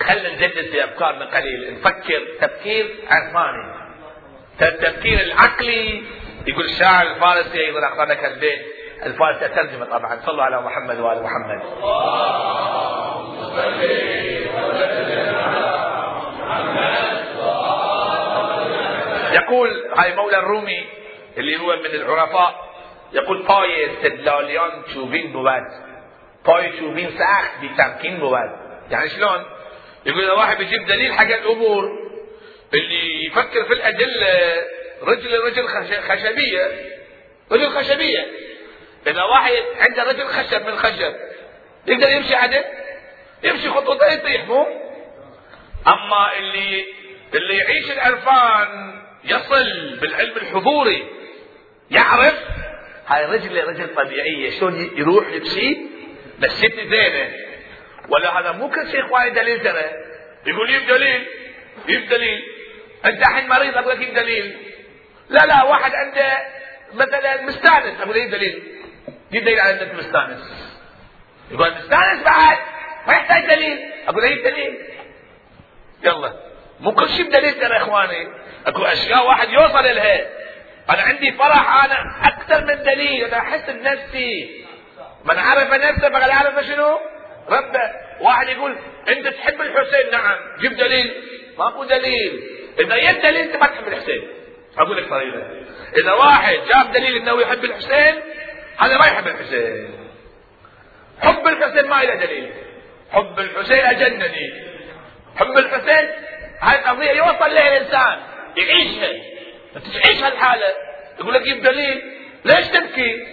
Speaker 1: خلينا نجدد في أفكارنا قليل. نفكر تفكير عرفاني. التفكير العقلي يقول الشاعر الفارسي أيضا اقرا لك البيت الفارسي ترجمه طبعا. صلوا على محمد وآل محمد. يقول هاي مولى الرومي اللي هو من العرفاء. يقول پای استدلالیان چوبین بود. پای چوبین سخت بی تمکین بود. يعني شلون؟ يقول اذا واحد بيجيب دليل حق الأمور اللي يفكر في الأدلة رجل رجل خشبية. رجل خشبية. إذا واحد عنده رجل خشب من خشب يقدر يمشي عدل يمشي خطوتين يطيح مو؟ أما اللي اللي يعيش العرفان يصل بالعلم الحضوري يعرف هاي رجل رجل طبيعية شلون يروح يمشي؟ بس ست زينة. ولا هذا مو كل شيء اخواني دليل ترى. يقول يجيب دليل يجيب دليل. أنت الحين مريض أقول لك دليل. لا لا واحد عنده مثلا مستانس أقول إيه دليل. جيب دليل على أنك مستانس. يقول مستانس بعد ما يحتاج دليل. أقول إيه دليل. يلا. مو كل شيء بدليل ترى إخواني. أكو أشياء واحد يوصل لها أنا عندي فرح أنا أكثر من دليل أنا أحس بنفسي. من عرف نفسه فقد عرف شنو؟ ربه. واحد يقول أنت تحب الحسين؟ نعم. جيب دليل. ماكو دليل. إذا جبت دليل أنت ما تحب الحسين. أقول لك طريقة. إذا واحد جاب دليل إنه يحب الحسين هذا ما يحب الحسين. حب الحسين ما له دليل. حب الحسين أجنني. حب الحسين هاي القضية يوصل لها الإنسان يعيشها. تعيش هالحالة. يقول لك جيب دليل. ليش تبكي؟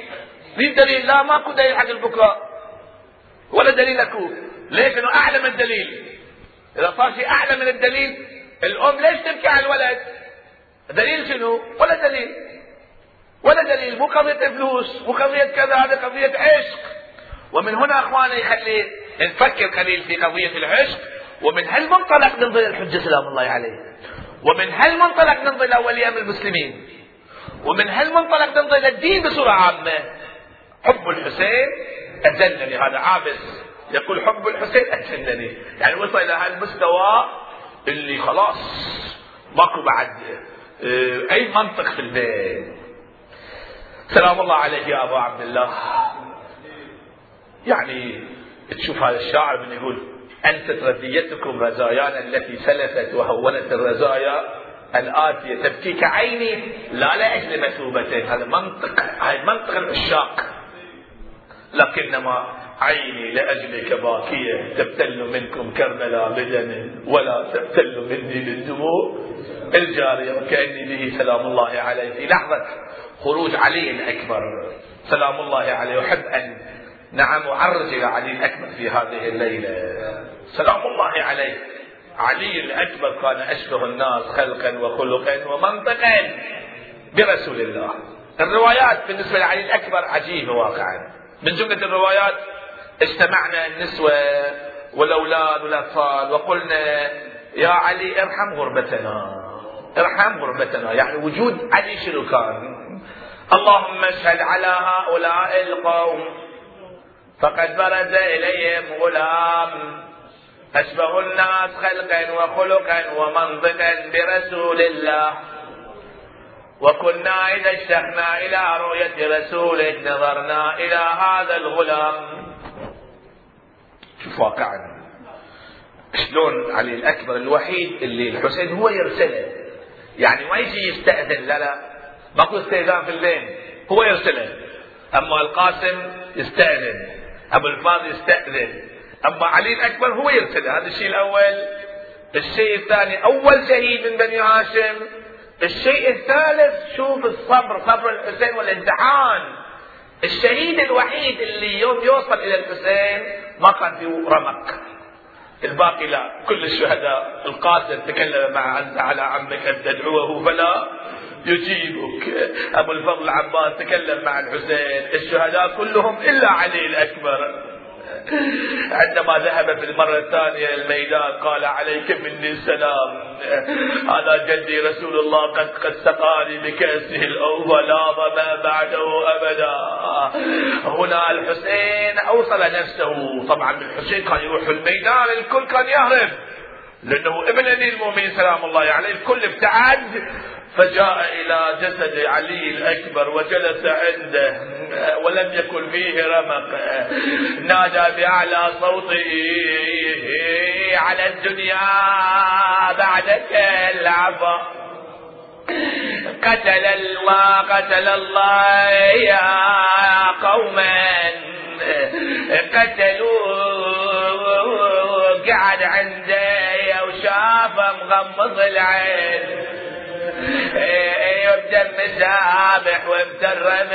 Speaker 1: مين دليل؟ لا ماكو دليل حق البكاء. ولا دليل أكو. ليش؟ إنه أعلى من الدليل. إذا صار شيء أعلى من الدليل الأم ليش تبكي على الولد؟ دليل شنو؟ ولا دليل. ولا دليل. مو قضية فلوس مو قضية كذا هذا قضية عشق. ومن هنا أخواني خلي نفكر قليل في قضية العشق. ومن هالمنطلق ننظر الحجه سلام الله عليه. ومن هالمنطلق ننظر لاولياء أمر المسلمين. ومن هالمنطلق ننظر للدين بصورة عامة. حب الحسين أجلني. هذا عابس يقول حب الحسين أجلني. يعني وصل إلى هالمستوى اللي خلاص ماكو بعد آه أي منطق في البيت. سلام الله عليك يا ابا عبد الله. يعني تشوف هذا الشاعر من يقول أنست رزيتكم رزايانا التي سلفت وهونت الرزايا. الآتية تبكيك عيني. لا لأجل مثوبتين هذا منطق هذا منطق العشاق. لكنما عيني لأجلك باكية. تبتل منكم كربلاء بدم ولا تبتل مني بالدموع. الجارية وكأني به سلام الله عليه. في لحظة خروج علي الأكبر سلام الله عليه. أحب أن نعم أعرج إلى علي الأكبر في هذه الليلة. سلام الله عليه. علي الأكبر كان أشبه الناس خلقا وخلقا ومنطقا برسول الله. الروايات بالنسبة لعلي الأكبر عجيبة واقعا. من جملة الروايات اجتمعنا النسوة والأولاد والأطفال وقلنا يا علي ارحم غربتنا. ارحم غربتنا. يعني وجود علي شنو كان؟ اللهم اشهد على هؤلاء القوم فقد برز إليهم غلام. أشبه الناس خلقا وخلقا ومنطقا برسول الله. وكنا إذا اشتقنا إلى رؤية رسولك نظرنا إلى هذا الغلام. شوف واقعا. شلون علي الأكبر الوحيد اللي الحسين هو يرسله. يعني ما يجي يستأذن لا لا. ماكو استئذان في الليل هو يرسله. أما القاسم يستأذن. أبو الفاضل يستأذن. أما علي الأكبر هو يرتدى هذا الشيء الأول. الشيء الثاني أول شهيد من بني هاشم. الشيء الثالث شوف الصبر صبر الحسين والامتحان. الشهيد الوحيد اللي يوم يوصل إلى الحسين ما كان فيه رمق. الباقي لا. كل الشهداء القاسم تكلم مع انت على عمك أن تدعوه فلا. يجيبك. أبو الفضل العباس تكلم مع الحسين الشهداء كلهم إلا علي الأكبر. عندما ذهب في المرة الثانية الميدان قال عليك مني السلام. هذا جدي رسول الله قد قد سقاني بكأسه الأول لا ظما بعده أبدا. هنا الحسين أوصل نفسه. طبعا الحسين كان يروح الميدان الكل كان يهرب. لأنه ابن أمير المؤمنين سلام الله عليه الكل ابتعد فجاء إلى جسد علي الأكبر وجلس عنده ولم يكن فيه رمق. نادى بأعلى صوته على الدنيا بعدك العفا. قتل الله قتل الله يا قوما قتلوا قعد عنده وشاف مغمض العين. يبدأ مسابح ومترب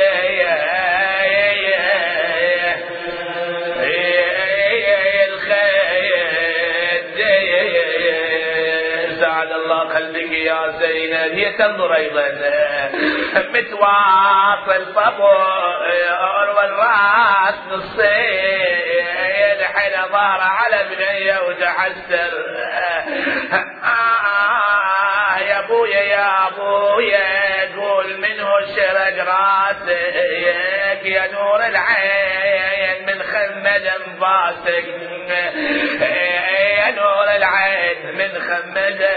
Speaker 1: سعد الله قلبك يا زينب. هي تنظر أيضا. متواصل فبور والراس نصين. ظهر على بنيه وتحسر أبويا يا أبويا قول منه الشرج راسك يا نور العين من خمد انفاسك يا نور العين من خمد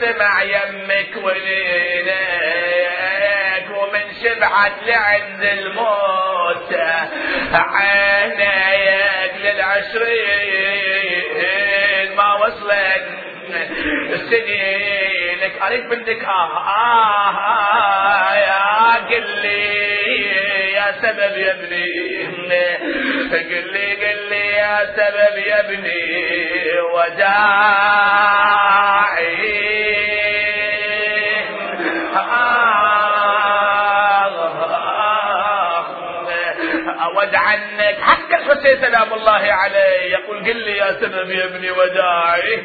Speaker 1: سمع يمك ولينا شبعت لعند الموت. عينيك للعشرين ما وصلت سنينك. أريد منك. آه, آه, آه يا قل لي يا سبب يا ابني. قل لي قل لي يا سبب يا ابني. وداعي. الحسين سلام الله عليه. يقول قل لي يا سبب يا ابني وداعي.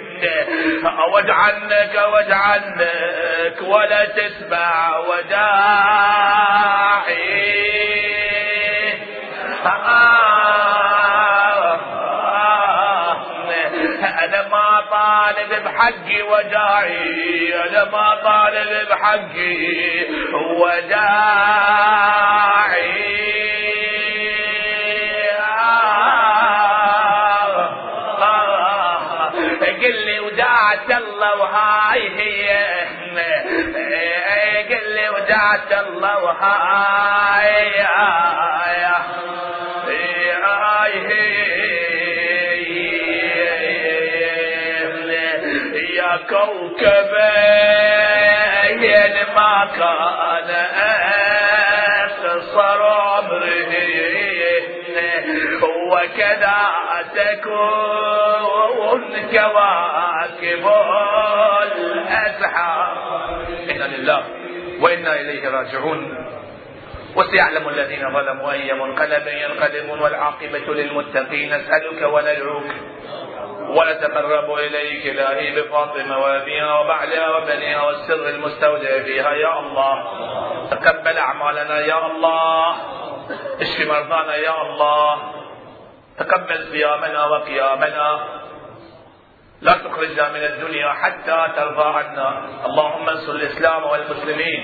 Speaker 1: أود عنك أود عنك ولا تسمع وداعي. أنا ما طالب بحقي وداعي. أنا ما طالب بحقي وداعي. هي قل لي وداعة الله وهاي يا كوكبين ما كان اختصر عمره وكذا تكون كواكب إنا لله وإنا إليه راجعون. وسيعلم الذين ظلموا أي منقلب ينقلبون والعاقبة للمتقين. نسألك وندعوك ونتقرب إليك إلهي بفاطمة وأبيها وبعلها وبنيها والسر المستودع فيها. يا الله تقبل أعمالنا. يا الله اشف مرضانا. يا الله تقبل صيامنا وقيامنا. لا تخرجنا من الدنيا حتى ترضى عنا. اللهم انصر الإسلام والمسلمين.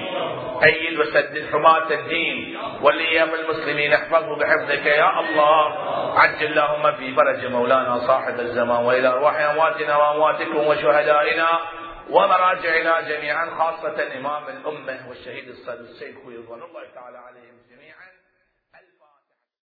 Speaker 1: أيد وسدد حماة الدين. وليام المسلمين احفظه بحفظك يا الله. عجل اللهم في فرج مولانا صاحب الزمان وإلى أرواح أمواتنا وأمواتكم وشهدائنا ومراجعنا جميعا خاصة إمام الأمة والشهيد الصدر السيد رضوان الله تعالى عليهم